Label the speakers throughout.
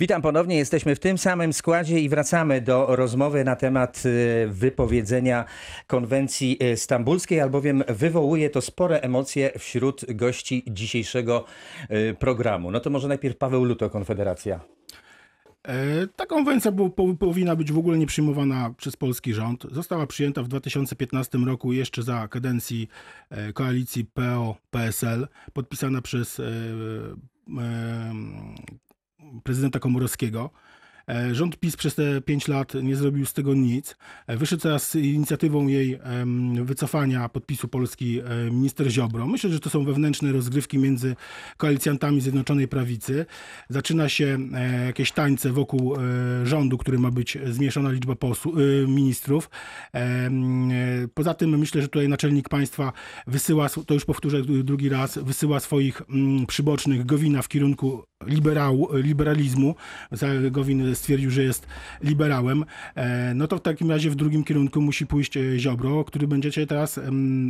Speaker 1: Witam ponownie, jesteśmy w tym samym składzie i wracamy do rozmowy na temat y, wypowiedzenia konwencji y, stambulskiej, albowiem wywołuje to spore emocje wśród gości dzisiejszego y, programu. No to może najpierw Paweł Luto, Konfederacja.
Speaker 2: E, Ta konwencja powinna być w ogóle nie przyjmowana przez polski rząd. Została przyjęta w 2015 roku jeszcze za kadencji e, koalicji PO-PSL, podpisana przez e, prezydenta Komorowskiego. E, Rząd PiS przez te 5 lat nie zrobił z tego nic. E, Wyszedł teraz z inicjatywą jej wycofania podpisu Polski e, minister Ziobro. Myślę, że to są wewnętrzne rozgrywki między koalicjantami Zjednoczonej Prawicy. Zaczyna się jakieś tańce wokół rządu, który ma być zmniejszona liczba posłu, e, ministrów. Poza tym myślę, że tutaj naczelnik państwa wysyła, to już powtórzę drugi raz, wysyła swoich mm, przybocznych Gowina w kierunku liberału, liberalizmu. Za- Gowin stwierdził, że jest liberałem. E, No to w takim razie w drugim kierunku musi pójść e, Ziobro, który będziecie teraz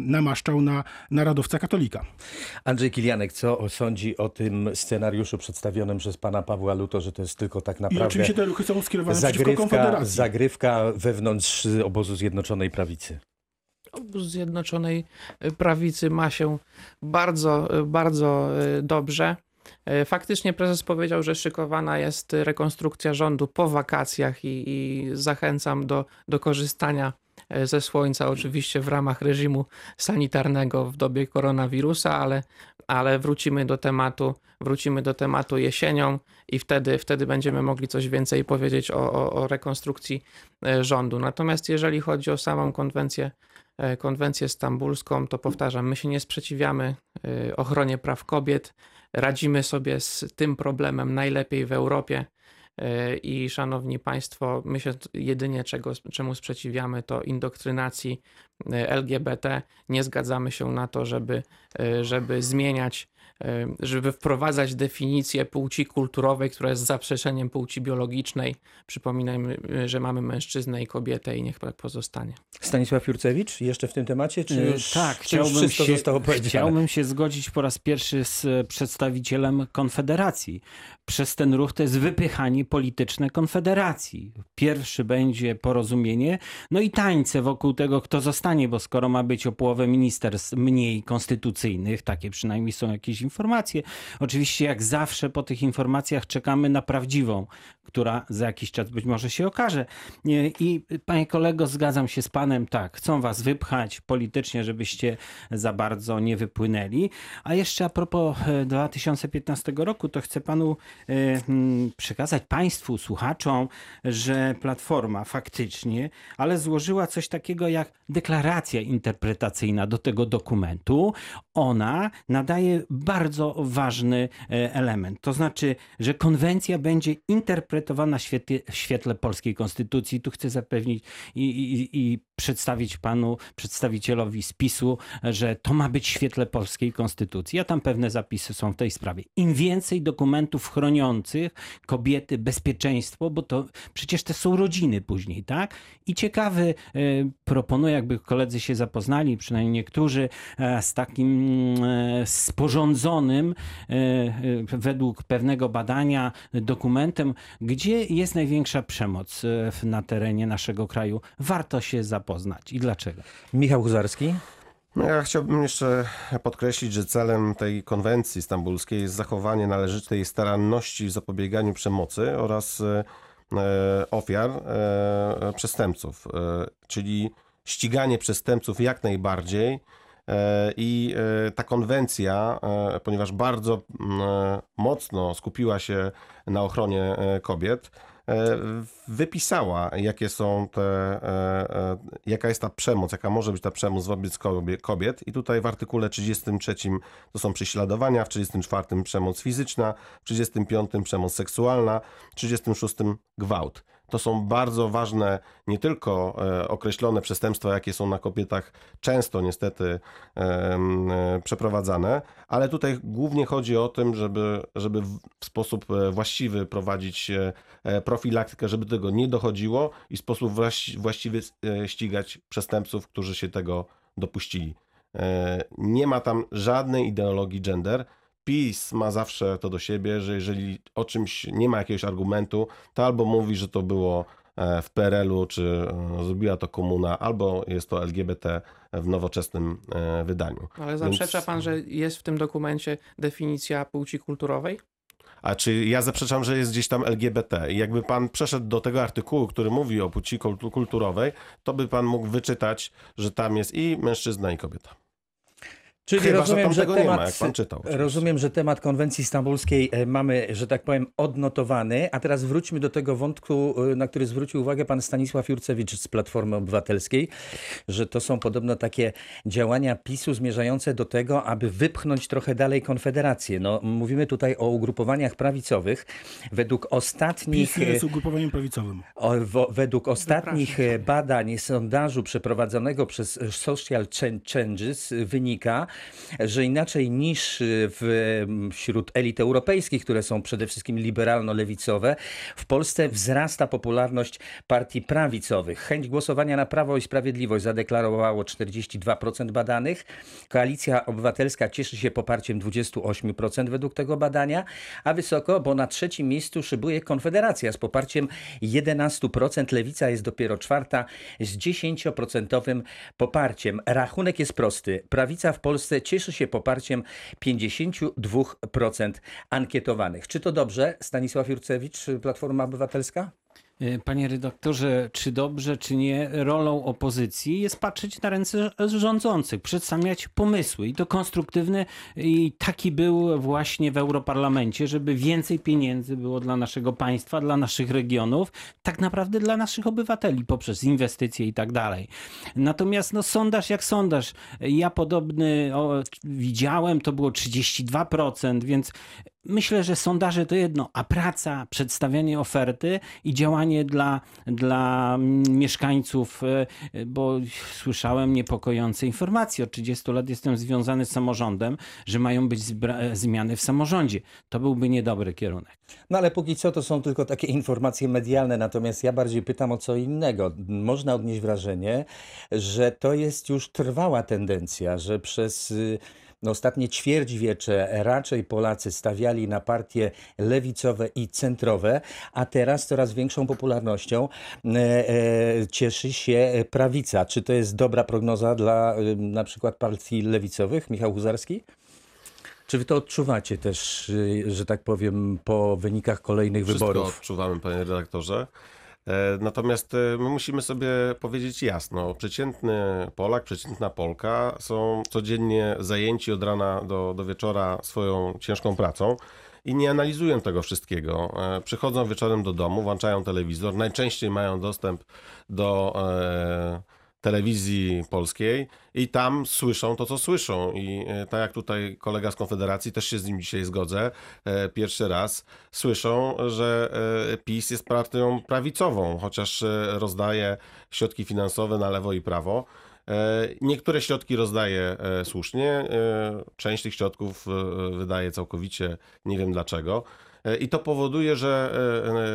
Speaker 2: namaszczał na narodowca katolika.
Speaker 1: Andrzej Kilianek, co sądzi o tym scenariuszu przedstawionym przez pana Pawła Luto, że to jest tylko tak
Speaker 2: I
Speaker 1: naprawdę
Speaker 2: oczywiście te ruchy są skierowane przeciwko
Speaker 1: zagrywka,
Speaker 2: Konfederacji.
Speaker 1: zagrywka wewnątrz obozu Zjednoczonej Prawicy?
Speaker 3: Obóz Zjednoczonej Prawicy ma się bardzo, bardzo e, dobrze. E, Faktycznie prezes powiedział, że szykowana jest rekonstrukcja rządu po wakacjach i, i zachęcam do, do korzystania e, ze słońca, oczywiście w ramach reżimu sanitarnego w dobie koronawirusa, ale, ale wrócimy do tematu, wrócimy do tematu jesienią i wtedy, wtedy będziemy mogli coś więcej powiedzieć o, o, o rekonstrukcji e, rządu. Natomiast jeżeli chodzi o samą konwencję konwencję stambulską, to powtarzam, my się nie sprzeciwiamy ochronie praw kobiet, radzimy sobie z tym problemem najlepiej w Europie. E, I szanowni Państwo, my się jedynie czego, czemu sprzeciwiamy, to indoktrynacji e, LGBT. Nie zgadzamy się na to, żeby, e, żeby zmieniać, żeby wprowadzać definicję płci kulturowej, która jest zaprzeczeniem płci biologicznej. Przypominajmy, e, że mamy mężczyznę i kobietę i niech tak pozostanie.
Speaker 1: Stanisław Jurcewicz jeszcze w tym temacie, czy
Speaker 4: E,
Speaker 1: już,
Speaker 4: tak,
Speaker 1: czy już
Speaker 4: chciałbym
Speaker 1: wszystko
Speaker 4: się, chciałbym się zgodzić po raz pierwszy z e, przedstawicielem Konfederacji. Przez ten ruch to jest wypychanie polityczne Konfederacji. Pierwszy będzie porozumienie, no i tańce wokół tego, kto zostanie, bo skoro ma być o połowę ministerstw mniej konstytucyjnych, takie przynajmniej są jakieś informacje. Oczywiście jak zawsze po tych informacjach czekamy na prawdziwą, która za jakiś czas być może się okaże. I panie kolego, zgadzam się z panem, tak, chcą was wypchać politycznie, żebyście za bardzo nie wypłynęli. A jeszcze a propos e, 2015 roku, to chcę panu e, przekazać państwu, słuchaczom, że Platforma faktycznie, ale złożyła coś takiego jak deklaracja interpretacyjna do tego dokumentu. Ona nadaje bardzo ważny e, element. To znaczy, że konwencja będzie interpretowana w świetle, w świetle polskiej konstytucji. Tu chcę zapewnić i, i, i przedstawić panu przedstawicielowi spisu, że to ma być w świetle polskiej konstytucji. A tam pewne zapisy są w tej sprawie. Im więcej dokumentów chroniących kobiety, bezpieczeństwo, bo to przecież te są rodziny później, tak? I ciekawy e, proponuję, jakby koledzy się zapoznali, przynajmniej niektórzy, e, z takim e, sporządzonym według pewnego badania dokumentem, gdzie jest największa przemoc na terenie naszego kraju. Warto się zapoznać. I dlaczego?
Speaker 1: Michał Huzarski?
Speaker 5: No ja chciałbym jeszcze podkreślić, że celem tej konwencji stambulskiej jest zachowanie należytej staranności w zapobieganiu przemocy oraz e, e, ofiar e, przestępców, czyli ściganie przestępców jak najbardziej. I ta konwencja, ponieważ bardzo mocno skupiła się na ochronie kobiet, wypisała, jakie są te, e, e, jaka jest ta przemoc, jaka może być ta przemoc wobec kobie- kobiet. I tutaj w artykule 33 to są prześladowania, w 34 przemoc fizyczna, w 35 przemoc seksualna, w 36 gwałt. To są bardzo ważne, nie tylko e, określone przestępstwa, jakie są na kobietach często niestety e, przeprowadzane, ale tutaj głównie chodzi o tym, żeby, żeby w sposób e, właściwy prowadzić profilaktykę, żeby tego nie dochodziło i w sposób właś- właściwy ścigać przestępców, którzy się tego dopuścili. Nie ma tam żadnej ideologii gender. PiS ma zawsze to do siebie, że jeżeli o czymś nie ma jakiegoś argumentu, to albo mówi, że to było e, w PRL-u, czy e, zrobiła to komuna, albo jest to LGBT w nowoczesnym e, wydaniu.
Speaker 3: Ale zaprzecza
Speaker 5: Więc-
Speaker 3: pan, że jest w tym dokumencie definicja płci kulturowej?
Speaker 5: A czy ja zaprzeczam, że jest gdzieś tam LGBT? I jakby pan przeszedł do tego artykułu, który mówi o płci kultu- kulturowej, to by pan mógł wyczytać, że tam jest i mężczyzna, i kobieta.
Speaker 1: Czyli
Speaker 5: Chyba, że
Speaker 1: rozumiem,
Speaker 5: tam
Speaker 1: że,
Speaker 5: tego nie ma,
Speaker 1: temat,
Speaker 5: jak pan czytał oczywiście.
Speaker 1: rozumiem, że temat konwencji stambulskiej e, mamy, że tak powiem, odnotowany. A teraz wróćmy do tego wątku, e, na który zwrócił uwagę pan Stanisław Jurcewicz z Platformy Obywatelskiej, że to są podobno takie działania PiSu zmierzające do tego, aby wypchnąć trochę dalej Konfederację. No, mówimy tutaj o ugrupowaniach prawicowych. Według ostatnich...
Speaker 2: PiS jest ugrupowaniem prawicowym.
Speaker 1: O, wo, według ostatnich
Speaker 3: Zapraszam.
Speaker 1: e, badań sondażu przeprowadzonego przez Social Changes wynika, że inaczej niż wśród elit europejskich, które są przede wszystkim liberalno-lewicowe, w Polsce wzrasta popularność partii prawicowych. Chęć głosowania na Prawo i Sprawiedliwość zadeklarowało 42% badanych. Koalicja Obywatelska cieszy się poparciem 28% według tego badania, a wysoko, bo na trzecim miejscu szybuje Konfederacja z poparciem 11%. Lewica jest dopiero czwarta z 10% poparciem. Rachunek jest prosty. Prawica w Polsce cieszy się poparciem 52% ankietowanych. Czy to dobrze, Stanisław Jurcewicz, Platforma Obywatelska?
Speaker 4: E, Panie redaktorze, czy dobrze, czy nie, rolą opozycji jest patrzeć na ręce rządzących, przedstawiać pomysły i to konstruktywne i taki był właśnie w Europarlamencie, żeby więcej pieniędzy było dla naszego państwa, dla naszych regionów, tak naprawdę dla naszych obywateli poprzez inwestycje i tak dalej. Natomiast no sondaż jak sondaż, ja podobny o, widziałem, to było 32%, więc Myślę, że sondaże to jedno, a praca, przedstawianie oferty i działanie dla, dla mm, mieszkańców, e, e, bo słyszałem niepokojące informacje. Od 30 lat jestem związany z samorządem, że mają być e, zmiany w samorządzie. To byłby niedobry kierunek.
Speaker 1: No ale póki co to są tylko takie informacje medialne, natomiast ja bardziej pytam o co innego. Można odnieść wrażenie, że to jest już trwała tendencja, że przez y, ostatnie ćwierćwiecze raczej Polacy stawiali na partie lewicowe i centrowe, a teraz coraz większą popularnością e, e, cieszy się prawica. Czy to jest dobra prognoza dla y, na przykład partii lewicowych? Michał Huzarski? Czy wy to odczuwacie też, że tak powiem, po wynikach kolejnych
Speaker 5: Wszystko
Speaker 1: wyborów?
Speaker 5: odczuwamy, panie redaktorze. E, Natomiast e, my musimy sobie powiedzieć jasno, przeciętny Polak, przeciętna Polka są codziennie zajęci od rana do, do wieczora swoją ciężką pracą i nie analizują tego wszystkiego. E, Przychodzą wieczorem do domu, włączają telewizor, najczęściej mają dostęp do telewizji polskiej i tam słyszą to, co słyszą. I e, tak jak tutaj kolega z Konfederacji, też się z nim dzisiaj zgodzę, e, pierwszy raz, słyszą, że e, PiS jest partią prawicową, chociaż rozdaje środki finansowe na lewo i prawo. Niektóre środki rozdaje słusznie, część tych środków wydaje całkowicie, nie wiem dlaczego. I to powoduje, że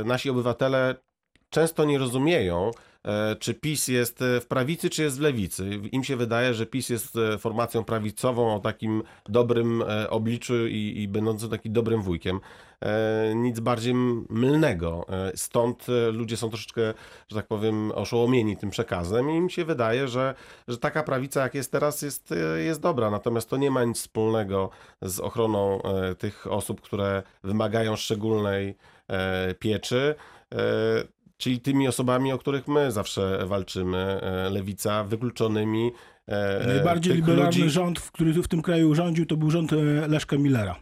Speaker 5: nasi obywatele często nie rozumieją, czy PiS jest e, w prawicy, czy jest w lewicy. Im się wydaje, że PiS jest e, formacją prawicową o takim dobrym e, obliczu i, i będącym takim dobrym wujkiem. E, Nic bardziej mylnego. E, Stąd e, ludzie są troszeczkę, że tak powiem, oszołomieni tym przekazem i im się wydaje, że, że taka prawica, jak jest teraz, jest, e, jest dobra. Natomiast to nie ma nic wspólnego z ochroną e, tych osób, które wymagają szczególnej e, pieczy. Czyli tymi osobami, o których my zawsze walczymy, e, lewica, wykluczonymi. e,
Speaker 2: Najbardziej liberalny
Speaker 5: ludzi-
Speaker 2: rząd, który w tym kraju rządził, to był rząd e, Leszka Millera.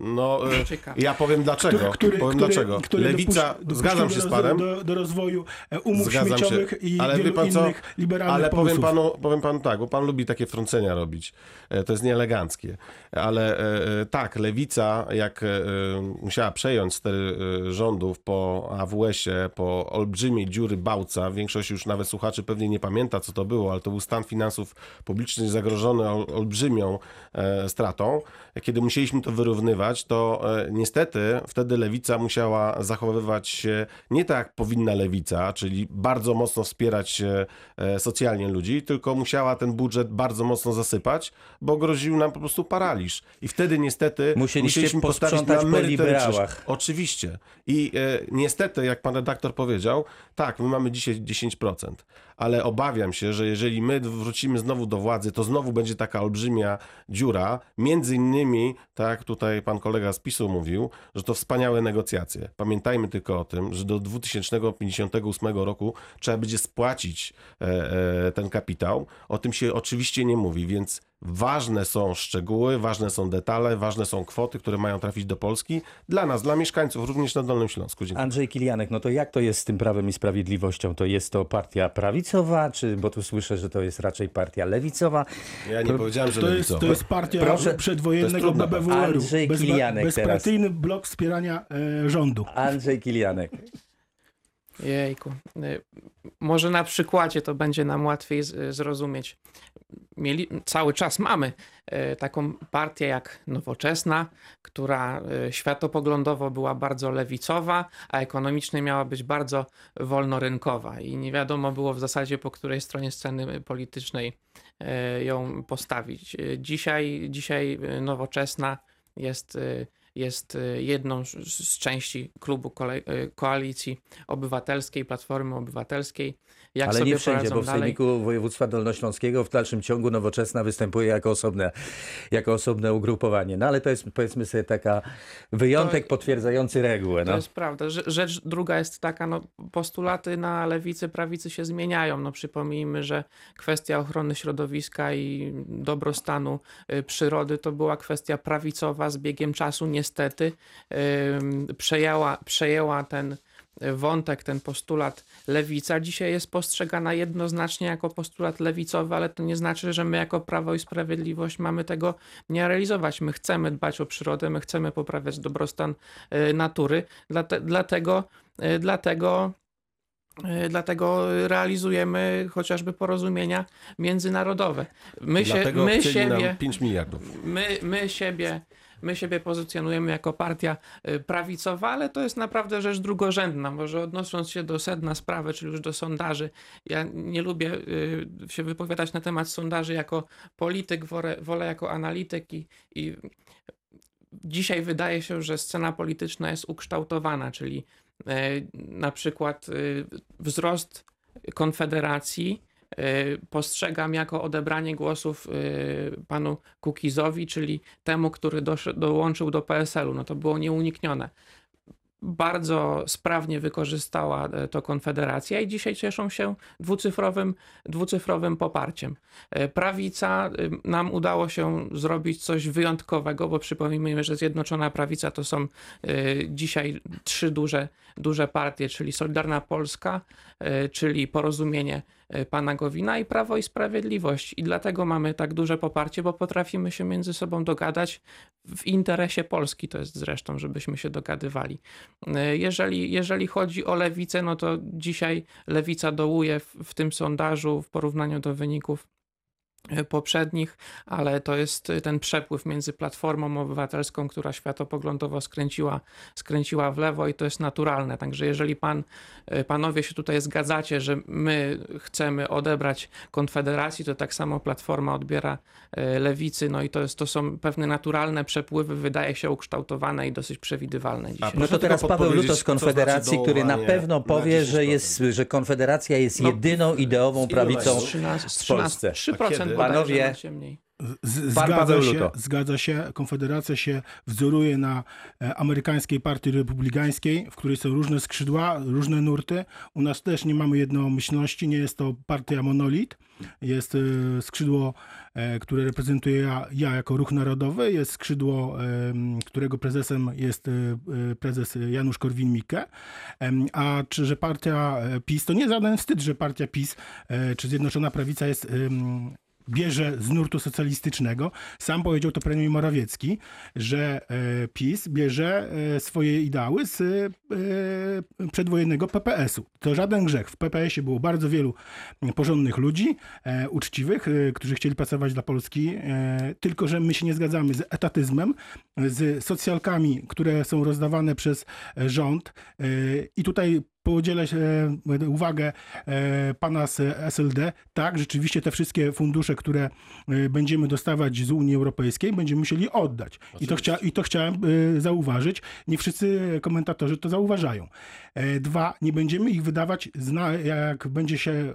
Speaker 5: No, e,
Speaker 3: Ciekawe.
Speaker 5: ja powiem dlaczego. powiem dlaczego. Lewica,
Speaker 2: dopuś-
Speaker 5: zgadzam się z panem.
Speaker 2: Do, do rozwoju e, umów
Speaker 5: Zgadzam się.
Speaker 2: śmieciowych i
Speaker 5: Ale wie
Speaker 2: wielu
Speaker 5: pan co?
Speaker 2: innych liberalnych
Speaker 5: Ale powiem panu, powiem panu tak, bo pan lubi takie wtrącenia robić. E, To jest nieeleganckie. Ale tak, lewica, jak musiała przejąć stery rządów po AWS-ie, po olbrzymiej dziury Bałca, większość już nawet słuchaczy pewnie nie pamięta, co to było, ale to był stan finansów publicznych zagrożony ol, olbrzymią stratą. Kiedy musieliśmy to wyrównywać, to e, niestety wtedy lewica musiała zachowywać się nie tak, jak powinna lewica, czyli bardzo mocno wspierać e, e, socjalnie ludzi, tylko musiała ten budżet bardzo mocno zasypać, bo groził nam po prostu paraliż. I wtedy niestety
Speaker 1: Musieliście
Speaker 5: musieliśmy postawić na merytoryczność. Oczywiście. I niestety, jak pan redaktor powiedział, tak, my mamy dzisiaj 10%, ale obawiam się, że jeżeli my wrócimy znowu do władzy, to znowu będzie taka olbrzymia dziura. Między innymi, tak tutaj pan kolega z PiSu mówił, że to wspaniałe negocjacje. Pamiętajmy tylko o tym, że do 2058 roku trzeba będzie spłacić e, e, ten kapitał. O tym się oczywiście nie mówi, więc ważne są szczegóły, ważne są detale, ważne są kwoty, które mają trafić do Polski dla nas, dla mieszkańców, również na Dolnym Śląsku. Dziękuję.
Speaker 1: Andrzej Kilianek, no to jak to jest z tym Prawem i Sprawiedliwością? To jest to partia prawicowa, czy, bo tu słyszę, że to jest raczej partia lewicowa.
Speaker 5: Ja nie powiedziałem, że
Speaker 2: To jest,
Speaker 5: lewicowy.
Speaker 2: to jest partia
Speaker 1: Proszę-
Speaker 5: to jest
Speaker 2: przedwojennego BBWR-u.
Speaker 1: Andrzej Kilianek
Speaker 2: bezpartyjny blok wspierania e, rządu.
Speaker 1: Andrzej Kilianek.
Speaker 3: Jejku. Y, Może na przykładzie to będzie nam łatwiej zrozumieć. Mieli, cały czas mamy y, taką partię jak Nowoczesna, która y, światopoglądowo była bardzo lewicowa, a ekonomicznie miała być bardzo wolnorynkowa. I nie wiadomo było w zasadzie po której stronie sceny politycznej ją postawić. Dzisiaj, dzisiaj Nowoczesna jest, jest y, jedną z, części klubu y, koalicji obywatelskiej, Platformy Obywatelskiej. Jak
Speaker 1: Ale nie wszędzie, bo w
Speaker 3: dalej?
Speaker 1: Sejmiku Województwa Dolnośląskiego w dalszym ciągu Nowoczesna występuje jako osobne, jako osobne ugrupowanie. No ale to jest powiedzmy sobie taka wyjątek
Speaker 3: To-
Speaker 1: potwierdzający regułę.
Speaker 3: To
Speaker 1: No.
Speaker 3: jest prawda. Rze- Rzecz druga jest taka, no, postulaty na lewicy, prawicy się zmieniają. No, przypomnijmy, że kwestia ochrony środowiska i dobrostanu y, przyrody to była kwestia prawicowa z biegiem czasu niestety przejęła, przejęła ten wątek, ten postulat lewica. Dzisiaj jest postrzegana jednoznacznie jako postulat lewicowy, ale to nie znaczy, że my jako Prawo i Sprawiedliwość mamy tego nie realizować. My chcemy dbać o przyrodę, my chcemy poprawiać dobrostan y, natury, Dlate, dlatego, y, dlatego y, Dlatego realizujemy chociażby porozumienia międzynarodowe. My, się, my siebie,
Speaker 5: nam 5 miliardów.
Speaker 3: my, my siebie my siebie pozycjonujemy jako partia y, prawicowa, ale to jest naprawdę rzecz drugorzędna. Może odnosząc się do sedna sprawy, czyli już do sondaży, ja nie lubię y, się wypowiadać na temat sondaży jako polityk, wolę, wolę jako analityk i, i dzisiaj wydaje się, że scena polityczna jest ukształtowana, czyli e, na przykład wzrost Konfederacji postrzegam jako odebranie głosów e, panu Kukizowi, czyli temu, który dołączył do PSL-u. No to było nieuniknione. Bardzo sprawnie wykorzystała e, to Konfederacja i dzisiaj cieszą się dwucyfrowym, dwucyfrowym poparciem. E, Prawica, y, nam udało się zrobić coś wyjątkowego, bo przypomnijmy, że Zjednoczona Prawica to są y, dzisiaj trzy duże, duże partie, czyli Solidarna Polska, y, czyli Porozumienie y, Pana Gowina i Prawo i Sprawiedliwość. I dlatego mamy tak duże poparcie, bo potrafimy się między sobą dogadać w interesie Polski, to jest zresztą, żebyśmy się dogadywali. Y, Jeżeli, jeżeli chodzi o lewicę, no to dzisiaj lewica dołuje w, w tym sondażu w porównaniu do wyników poprzednich, ale to jest y, ten przepływ między Platformą Obywatelską, która światopoglądowo skręciła, skręciła w lewo i to jest naturalne. Także jeżeli pan, y, panowie się tutaj zgadzacie, że my chcemy odebrać Konfederacji, to tak samo Platforma odbiera y, lewicy, no i to, jest, to są pewne naturalne przepływy, wydaje się ukształtowane i dosyć przewidywalne dzisiaj.
Speaker 1: No to teraz Paweł Luto z
Speaker 5: znaczy
Speaker 1: Konfederacji, który na pewno
Speaker 5: na
Speaker 1: powie, że,
Speaker 5: 10%.
Speaker 1: jest, że Konfederacja jest
Speaker 5: No,
Speaker 1: jedyną ideową
Speaker 5: z
Speaker 1: prawicą.
Speaker 5: ilością?
Speaker 3: 13,
Speaker 1: w Polsce.
Speaker 3: 3%
Speaker 5: A kiedy?
Speaker 3: bodajże
Speaker 1: Panowie.
Speaker 2: Z,
Speaker 1: Pan
Speaker 2: zgadza, się,
Speaker 1: Luto.
Speaker 2: zgadza się. Konfederacja się wzoruje na e, amerykańskiej partii republikańskiej, w której są różne skrzydła, różne nurty. U nas też nie mamy jednomyślności, nie jest to partia monolit. Jest e, skrzydło, e, które reprezentuję ja, ja jako ruch narodowy, jest skrzydło, którego prezesem jest prezes Janusz Korwin-Mikke. A czy, że partia PiS, to nie żaden wstyd, że partia PiS czy Zjednoczona Prawica jest bierze z nurtu socjalistycznego. Sam powiedział to premier Morawiecki, że e, PiS bierze e, swoje ideały z e, przedwojennego PPS-u. To żaden grzech. W PPS-ie było bardzo wielu porządnych ludzi, uczciwych, którzy chcieli pracować dla Polski, tylko że my się nie zgadzamy z etatyzmem, z socjalkami, które są rozdawane przez rząd. I tutaj podzielę się, e, uwagę e, pana z SLD. Tak, rzeczywiście te wszystkie fundusze, które e, będziemy dostawać z Unii Europejskiej, będziemy musieli oddać. I to, chcia, I to chciałem zauważyć. Nie wszyscy komentatorzy to zauważają. Dwa, nie będziemy ich wydawać, jak będzie się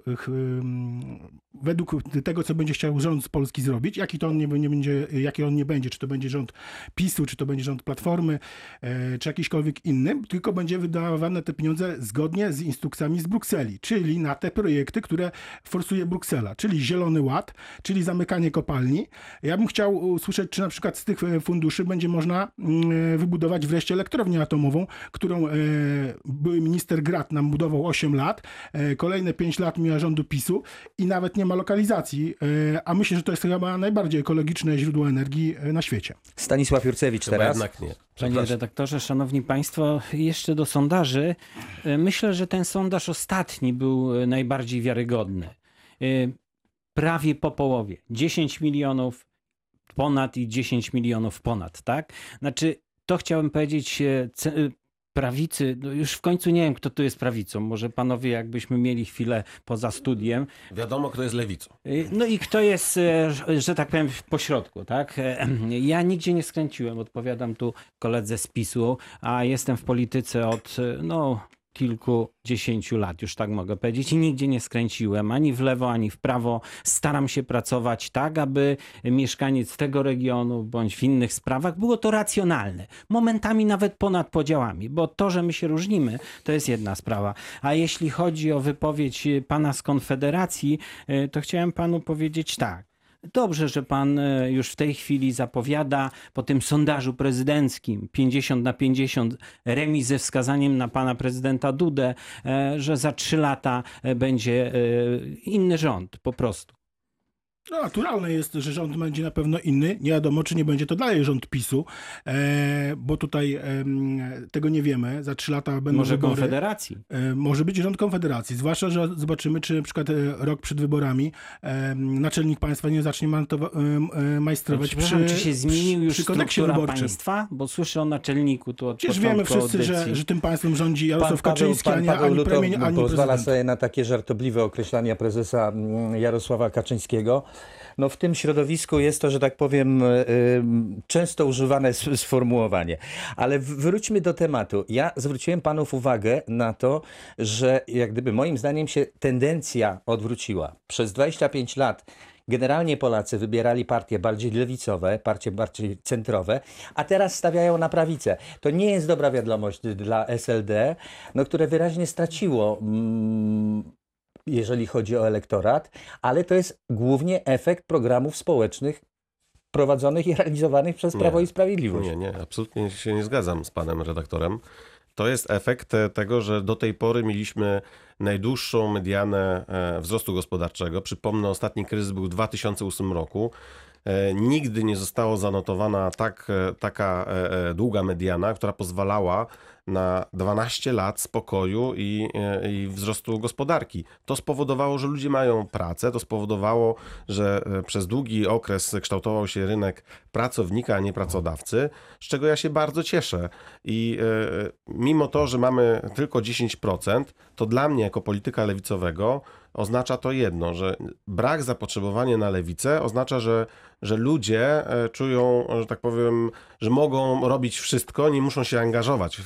Speaker 2: według tego, co będzie chciał rząd z Polski zrobić, jaki to on nie, nie będzie, jaki on nie będzie, czy to będzie rząd PiSu, czy to będzie rząd Platformy, czy jakiśkolwiek inny, tylko będzie wydawane te pieniądze zgodnie z instrukcjami z Brukseli, czyli na te projekty, które forsuje Bruksela, czyli Zielony Ład, czyli zamykanie kopalni. Ja bym chciał usłyszeć, czy na przykład z tych e, funduszy będzie można mm, wybudować wreszcie elektrownię atomową, którą e, były minister Grat nam budował 8 lat, e, kolejne 5 lat miała rządu PiSu i nawet nie ma lokalizacji, a myślę, że to jest chyba najbardziej ekologiczne źródło energii na świecie.
Speaker 1: Stanisław Jurcewicz
Speaker 5: Chyba
Speaker 1: teraz.
Speaker 5: jednak nie.
Speaker 4: Panie redaktorze, szanowni państwo, jeszcze do sondaży. E, Myślę, że ten sondaż ostatni był e, najbardziej wiarygodny. E, Prawie po połowie. 10 milionów ponad i 10 milionów ponad, tak? Znaczy, to chciałem powiedzieć prawicy, no już w końcu nie wiem, kto tu jest prawicą. Może panowie, jakbyśmy mieli chwilę poza studiem,
Speaker 5: Wiadomo, kto jest lewicą.
Speaker 4: Y, No i kto jest, e, że- tak powiem, w pośrodku, tak? E, Ja nigdzie nie skręciłem, odpowiadam tu koledze z PiSu, a jestem w polityce od, e, no, kilkudziesięciu lat, już tak mogę powiedzieć, i nigdzie nie skręciłem ani w lewo, ani w prawo. Staram się pracować tak, aby mieszkaniec tego regionu bądź w innych sprawach było to racjonalne. Momentami nawet ponad podziałami, bo to, że my się różnimy, to jest jedna sprawa. A jeśli chodzi o wypowiedź pana z Konfederacji, e, to chciałem panu powiedzieć tak. Dobrze, że pan e, już w tej chwili zapowiada po tym sondażu prezydenckim 50 na 50 remis ze wskazaniem na pana prezydenta Dudę, e, że za trzy lata e, będzie inny rząd po prostu.
Speaker 2: No, naturalne jest, że rząd będzie na pewno inny. Nie wiadomo, czy nie będzie to dalej rząd PiSu, e, bo tutaj em, tego nie wiemy. Za trzy lata będą
Speaker 4: Może
Speaker 2: wybory.
Speaker 4: Konfederacji.
Speaker 2: E, Może być rząd Konfederacji, zwłaszcza, że zobaczymy, czy na przykład e, rok przed wyborami naczelnik państwa nie zacznie e, majstrować przy,
Speaker 4: czy się zmienił już
Speaker 2: przy wyborczym.
Speaker 4: państwa? Bo słyszę o naczelniku tu od
Speaker 2: Przecież wiemy wszyscy, że, że tym państwem rządzi Jarosław
Speaker 1: Pan Paweł,
Speaker 2: Kaczyński,
Speaker 1: pan
Speaker 2: ani,
Speaker 1: Paweł
Speaker 2: ani
Speaker 1: Lutow
Speaker 2: premier, ani
Speaker 1: pozwala
Speaker 2: prezydent.
Speaker 1: sobie na takie żartobliwe określania prezesa mm, Jarosława Kaczyńskiego. No w tym środowisku jest to, że tak powiem, y, y, często używane sformułowanie. Ale wróćmy do tematu. Ja zwróciłem panów uwagę na to, że jak gdyby moim zdaniem się tendencja odwróciła. Przez 25 lat Generalnie Polacy wybierali partie bardziej lewicowe, partie bardziej centrowe, a teraz stawiają na prawicę. To nie jest dobra wiadomość dla SLD, no, które wyraźnie straciło, mm, jeżeli chodzi o elektorat, ale to jest głównie efekt programów społecznych prowadzonych i realizowanych przez
Speaker 5: Nie.
Speaker 1: Prawo i Sprawiedliwość.
Speaker 5: Nie, nie, absolutnie się nie zgadzam z panem redaktorem. To jest efekt e, tego, że do tej pory mieliśmy najdłuższą medianę e, wzrostu gospodarczego. Przypomnę, ostatni kryzys był w 2008 roku. E, Nigdy nie została zanotowana tak, e, taka e, długa mediana, która pozwalała na 12 lat spokoju i, i wzrostu gospodarki. To spowodowało, że ludzie mają pracę, to spowodowało, że przez długi okres kształtował się rynek pracownika, a nie pracodawcy, z czego ja się bardzo cieszę. I mimo to, że mamy tylko 10%, to dla mnie jako polityka lewicowego oznacza to jedno, że brak zapotrzebowania na lewicę oznacza, że, że ludzie e, czują, że tak powiem, że mogą robić wszystko, nie muszą się angażować w,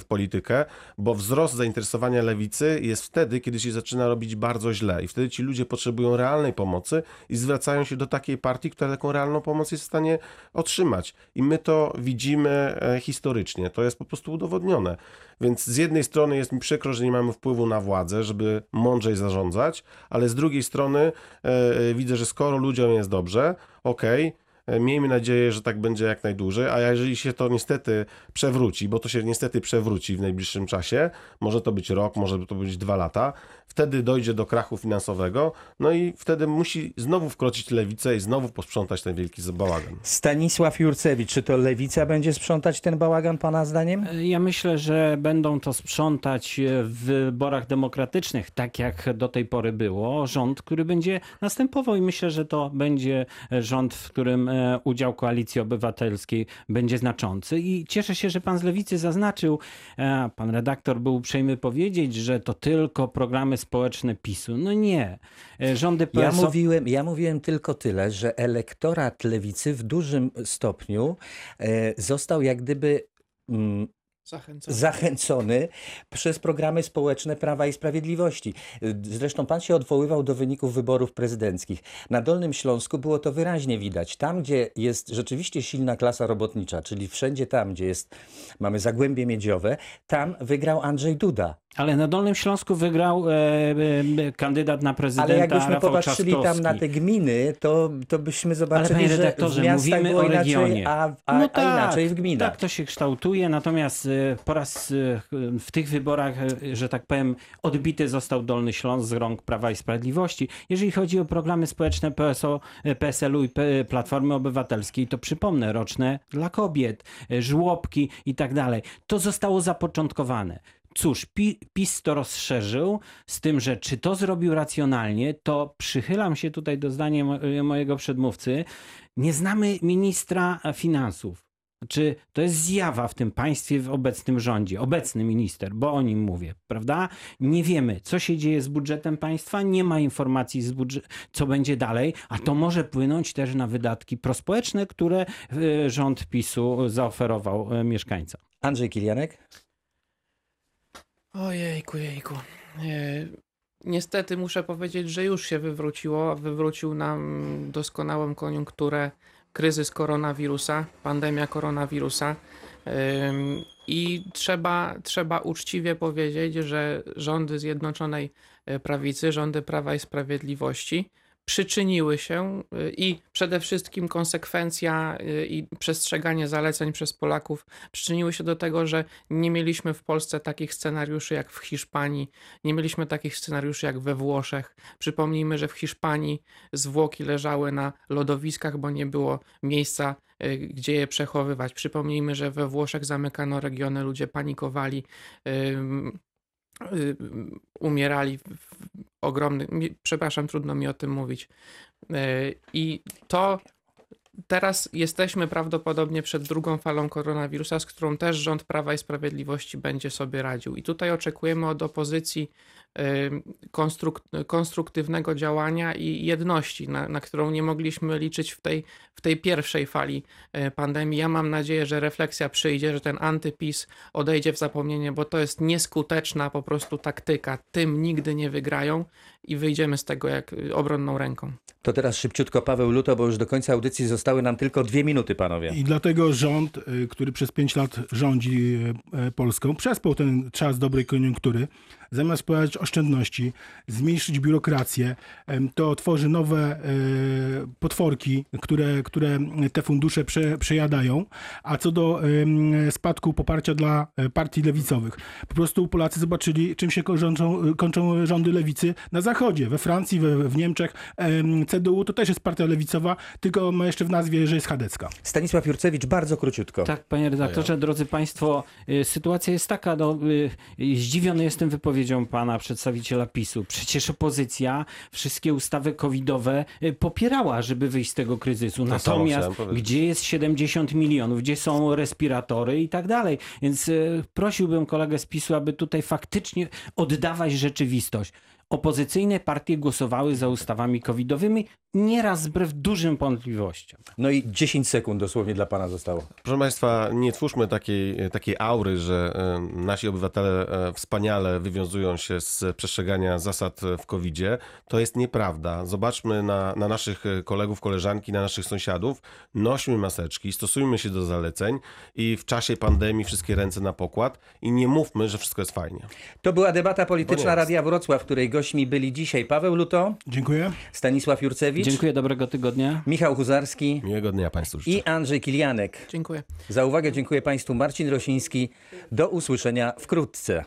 Speaker 5: w politykę, bo wzrost zainteresowania lewicy jest wtedy, kiedy się zaczyna robić bardzo źle i wtedy ci ludzie potrzebują realnej pomocy i zwracają się do takiej partii, która taką realną pomoc jest w stanie otrzymać. I my to widzimy e, historycznie, to jest po prostu udowodnione. Więc z jednej strony jest mi przykro, że nie mamy wpływu na władzę, żeby mądrzej zarządzać, ale z drugiej strony e, e, widzę, że skoro ludziom jest dobrze, okej, E, Miejmy nadzieję, że tak będzie jak najdłużej, a jeżeli się to niestety przewróci, bo to się niestety przewróci w najbliższym czasie, może to być rok, może to być dwa lata, wtedy dojdzie do krachu finansowego, no i wtedy musi znowu wkroczyć lewicę i znowu posprzątać ten wielki bałagan.
Speaker 1: Stanisław Jurcewicz, czy to lewica będzie sprzątać ten bałagan pana zdaniem?
Speaker 4: Ja myślę, że będą to sprzątać w wyborach demokratycznych, tak jak do tej pory było, rząd, który będzie następował i myślę, że to będzie rząd, w którym e, udział Koalicji Obywatelskiej będzie znaczący. I cieszę się, że pan z Lewicy zaznaczył, e, pan redaktor był uprzejmy powiedzieć, że to tylko programy społeczne PiSu. No nie. E, Rządy
Speaker 1: Ja
Speaker 4: PSO...
Speaker 1: mówiłem, ja mówiłem tylko tyle, że elektorat lewicy w dużym stopniu e, został jak gdyby mm,
Speaker 3: Zachęcam.
Speaker 1: zachęcony przez programy społeczne Prawa i Sprawiedliwości. Zresztą pan się odwoływał do wyników wyborów prezydenckich. Na Dolnym Śląsku było to wyraźnie widać. Tam, gdzie jest rzeczywiście silna klasa robotnicza, czyli wszędzie tam, gdzie jest, mamy Zagłębie Miedziowe, tam wygrał Andrzej Duda.
Speaker 4: Ale na Dolnym Śląsku wygrał e, e, kandydat na prezydenta
Speaker 1: Ale jakbyśmy
Speaker 4: Rafał
Speaker 1: popatrzyli tam
Speaker 4: Trzaskowski.
Speaker 1: na te gminy, to, to byśmy zobaczyli,
Speaker 4: panie
Speaker 1: że w miastach
Speaker 4: mówimy o
Speaker 1: inaczej,
Speaker 4: regionie.
Speaker 1: a, a,
Speaker 4: No
Speaker 1: a inaczej w gminach.
Speaker 4: Tak to się kształtuje, natomiast e, po raz e, w tych wyborach, e, że tak powiem, odbity został Dolny Śląsk z rąk Prawa i Sprawiedliwości. Jeżeli chodzi o programy społeczne PSO, PSL-u i Platformy Obywatelskiej, to przypomnę, roczne dla kobiet, żłobki i tak dalej. To zostało zapoczątkowane. Cóż, Pi- PiS to rozszerzył, z tym, że czy to zrobił racjonalnie, to przychylam się tutaj do zdania mo- mojego przedmówcy. Nie znamy ministra finansów. Czy to jest zjawa w tym państwie, w obecnym rządzie, obecny minister, bo o nim mówię, prawda? Nie wiemy, co się dzieje z budżetem państwa, nie ma informacji, z co będzie dalej, a to może płynąć też na wydatki prospołeczne, które e, rząd PiSu zaoferował e, mieszkańcom.
Speaker 1: Andrzej Kilianek?
Speaker 3: Ojejku, jejku. E, Niestety muszę powiedzieć, że już się wywróciło. Wywrócił nam doskonałą koniunkturę kryzys koronawirusa, pandemia koronawirusa. Ym, I trzeba, trzeba uczciwie powiedzieć, że rządy Zjednoczonej e, Prawicy, rządy Prawa i Sprawiedliwości przyczyniły się y, i przede wszystkim konsekwencja y, i przestrzeganie zaleceń przez Polaków przyczyniły się do tego, że nie mieliśmy w Polsce takich scenariuszy jak w Hiszpanii, nie mieliśmy takich scenariuszy jak we Włoszech. Przypomnijmy, że w Hiszpanii zwłoki leżały na lodowiskach, bo nie było miejsca, y, gdzie je przechowywać. Przypomnijmy, że we Włoszech zamykano regiony, ludzie panikowali. Y, umierali w ogromnych. Przepraszam, trudno mi o tym mówić. Y, I to teraz jesteśmy prawdopodobnie przed drugą falą koronawirusa, z którą też rząd Prawa i Sprawiedliwości będzie sobie radził. I tutaj oczekujemy od opozycji konstruktywnego działania i jedności, na, na którą nie mogliśmy liczyć w tej, w tej pierwszej fali y, pandemii. Ja mam nadzieję, że refleksja przyjdzie, że ten antypis odejdzie w zapomnienie, bo to jest nieskuteczna po prostu taktyka. Tym nigdy nie wygrają i wyjdziemy z tego jak y, obronną ręką.
Speaker 1: To teraz szybciutko Paweł Luto, bo już do końca audycji zostały nam tylko dwie minuty, panowie.
Speaker 2: I dlatego rząd, y, który przez 5 lat rządzi Polską, przespał ten czas dobrej koniunktury, zamiast wprowadzać oszczędności, zmniejszyć biurokrację, to tworzy nowe y, potworki, które, które te fundusze prze, przejadają. A co do spadku poparcia dla e, partii lewicowych, po prostu Polacy zobaczyli, czym się kończą, kończą rządy lewicy na zachodzie. We Francji, we, w Niemczech em, CDU to też jest partia lewicowa, tylko ma jeszcze w nazwie, że jest chadecka.
Speaker 1: Stanisław Jurcewicz, bardzo króciutko.
Speaker 4: Tak, panie redaktorze, drodzy państwo, y, sytuacja jest taka, no, y, zdziwiony jestem wypowiedzią pana przedstawiciela PiSu. Przecież opozycja wszystkie ustawy covidowe y, popierała, żeby wyjść z tego kryzysu.
Speaker 5: To samo
Speaker 4: Natomiast gdzie jest 70 milionów, gdzie są respiratory i tak dalej. Więc y, prosiłbym kolegę z PiSu, aby tutaj faktycznie oddawać rzeczywistość. Opozycyjne partie głosowały za ustawami covidowymi, nieraz wbrew dużym wątpliwościom.
Speaker 1: No i 10 sekund dosłownie dla pana zostało.
Speaker 5: Proszę Państwa, nie twórzmy takiej, takiej aury, że nasi obywatele e, wspaniale wywiązują się z przestrzegania zasad w COVID-zie. To jest nieprawda. Zobaczmy na, na naszych e, kolegów, koleżanki, na naszych sąsiadów. Nośmy maseczki, stosujmy się do zaleceń i w czasie pandemii wszystkie ręce na pokład i nie mówmy, że wszystko jest fajnie.
Speaker 1: To była debata polityczna. Radia Wrocław, w której gośćmi byli dzisiaj Paweł Luto,
Speaker 2: Dziękuję.
Speaker 1: Stanisław Jurcewicz,
Speaker 4: Dziękuję, dobrego tygodnia.
Speaker 1: Michał Huzarski
Speaker 5: Miłego dnia Państwu życzę.
Speaker 1: i Andrzej Kilianek.
Speaker 3: Dziękuję.
Speaker 1: Za uwagę dziękuję Państwu Marcin Rosiński. Do usłyszenia wkrótce.